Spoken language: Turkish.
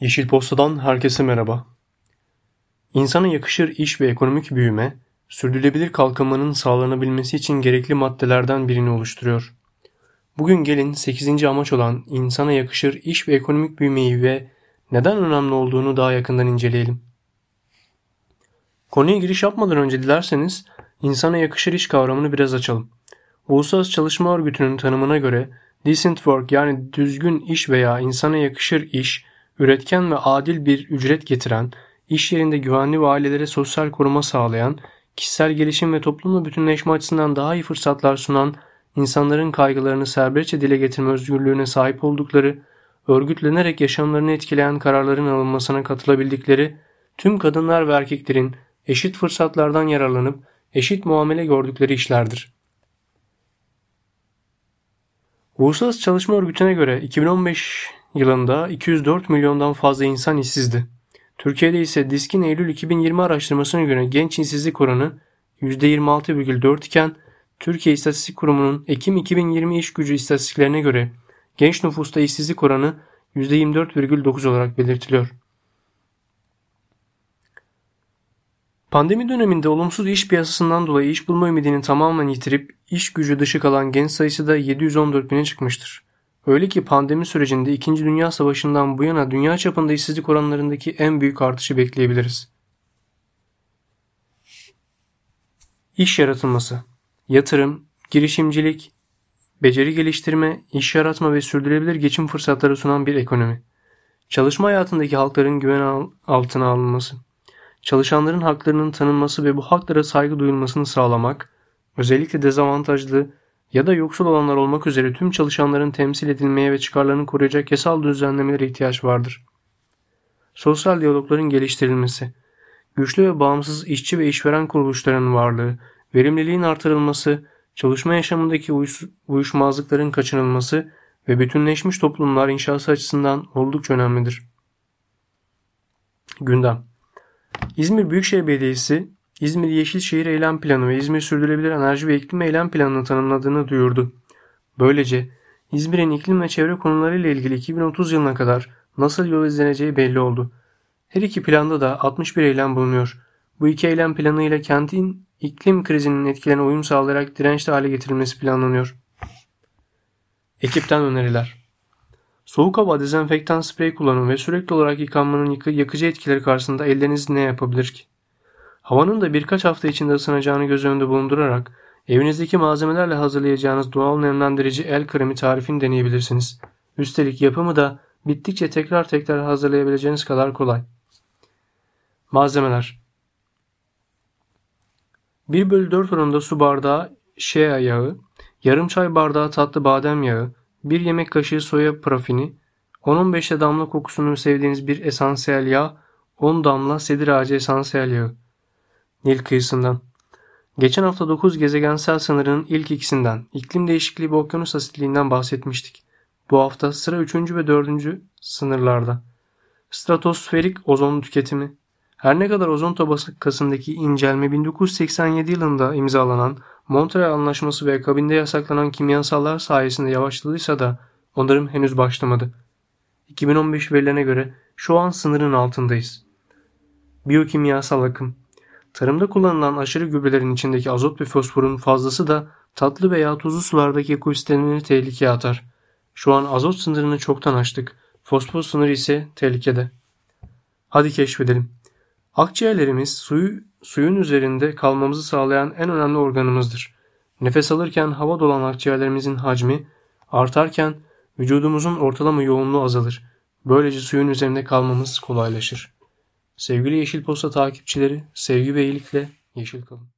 Yeşil Posta'dan herkese merhaba. İnsana yakışır iş ve ekonomik büyüme, sürdürülebilir kalkınmanın sağlanabilmesi için gerekli maddelerden birini oluşturuyor. Bugün gelin 8. amaç olan insana yakışır iş ve ekonomik büyümeyi ve neden önemli olduğunu daha yakından inceleyelim. Konuya giriş yapmadan önce dilerseniz insana yakışır iş kavramını biraz açalım. Uluslararası Çalışma Örgütü'nün tanımına göre decent work yani düzgün iş veya insana yakışır iş üretken ve adil bir ücret getiren, iş yerinde güvenli ve ailelere sosyal koruma sağlayan, kişisel gelişim ve toplumla bütünleşme açısından daha iyi fırsatlar sunan, insanların kaygılarını serbestçe dile getirme özgürlüğüne sahip oldukları, örgütlenerek yaşamlarını etkileyen kararların alınmasına katılabildikleri, tüm kadınlar ve erkeklerin eşit fırsatlardan yararlanıp eşit muamele gördükleri işlerdir. Uluslararası Çalışma Örgütü'ne göre 2015 yılında 204 milyondan fazla insan işsizdi. Türkiye'de ise Disk'in Eylül 2020 araştırmasına göre genç işsizlik oranı %26,4 iken Türkiye İstatistik Kurumu'nun Ekim 2020 iş gücü istatistiklerine göre genç nüfusta işsizlik oranı %24,9 olarak belirtiliyor. Pandemi döneminde olumsuz iş piyasasından dolayı iş bulma ümidini tamamen yitirip iş gücü dışı kalan genç sayısı da 714 bine çıkmıştır. Öyle ki pandemi sürecinde 2. Dünya Savaşı'ndan bu yana dünya çapında işsizlik oranlarındaki en büyük artışı bekleyebiliriz. İş yaratılması, yatırım, girişimcilik, beceri geliştirme, iş yaratma ve sürdürülebilir geçim fırsatları sunan bir ekonomi. Çalışma hayatındaki halkların güven altına alınması, çalışanların haklarının tanınması ve bu haklara saygı duyulmasını sağlamak, özellikle dezavantajlı, ya da yoksul olanlar olmak üzere tüm çalışanların temsil edilmeye ve çıkarlarını koruyacak yasal düzenlemelere ihtiyaç vardır. Sosyal diyalogların geliştirilmesi, güçlü ve bağımsız işçi ve işveren kuruluşlarının varlığı, verimliliğin artırılması, çalışma yaşamındaki uyuşmazlıkların kaçınılması ve bütünleşmiş toplumlar inşası açısından oldukça önemlidir. Gündem İzmir Büyükşehir Belediyesi İzmir Yeşilşehir Eylem Planı ve İzmir Sürdürülebilir Enerji ve İklim Eylem Planı'nı tanımladığını duyurdu. Böylece İzmir'in iklim ve çevre konularıyla ilgili 2030 yılına kadar nasıl yol izleneceği belli oldu. Her iki planda da 61 eylem bulunuyor. Bu iki eylem planı ile kentin iklim krizinin etkilerine uyum sağlayarak dirençli hale getirilmesi planlanıyor. Ekipten öneriler Soğuk hava dezenfektan sprey kullanın ve sürekli olarak yıkanmanın yakıcı etkileri karşısında elleriniz ne yapabilir ki? Havanın da birkaç hafta içinde ısınacağını göz önünde bulundurarak evinizdeki malzemelerle hazırlayacağınız doğal nemlendirici el kremi tarifini deneyebilirsiniz. Üstelik yapımı da bittikçe tekrar tekrar hazırlayabileceğiniz kadar kolay. Malzemeler 1 bölü 4 oranında su bardağı shea yağı, yarım çay bardağı tatlı badem yağı, 1 yemek kaşığı soya parafini, 10-15 damla kokusunu sevdiğiniz bir esansiyel yağ, 10 damla sedir ağacı esansiyel yağı. Nil kıyısından. Geçen hafta 9 gezegensel sınırının ilk ikisinden, iklim değişikliği ve okyanus asitliğinden bahsetmiştik. Bu hafta sıra 3. ve 4. sınırlarda. Stratosferik ozon tüketimi. Her ne kadar ozon tabakasındaki incelme 1987 yılında imzalanan Montreal Anlaşması ve akabinde yasaklanan kimyasallar sayesinde yavaşladıysa da onların henüz başlamadı. 2015 verilerine göre şu an sınırın altındayız. Biyokimyasal akım Tarımda kullanılan aşırı gübrelerin içindeki azot ve fosforun fazlası da tatlı veya tuzlu sulardaki ekosistemleri tehlikeye atar. Şu an azot sınırını çoktan aştık. Fosfor sınırı ise tehlikede. Hadi keşfedelim. Akciğerlerimiz suyu, suyun üzerinde kalmamızı sağlayan en önemli organımızdır. Nefes alırken hava dolan akciğerlerimizin hacmi artarken vücudumuzun ortalama yoğunluğu azalır. Böylece suyun üzerinde kalmamız kolaylaşır. Sevgili Yeşil Posta takipçileri, sevgi ve iyilikle yeşil kalın.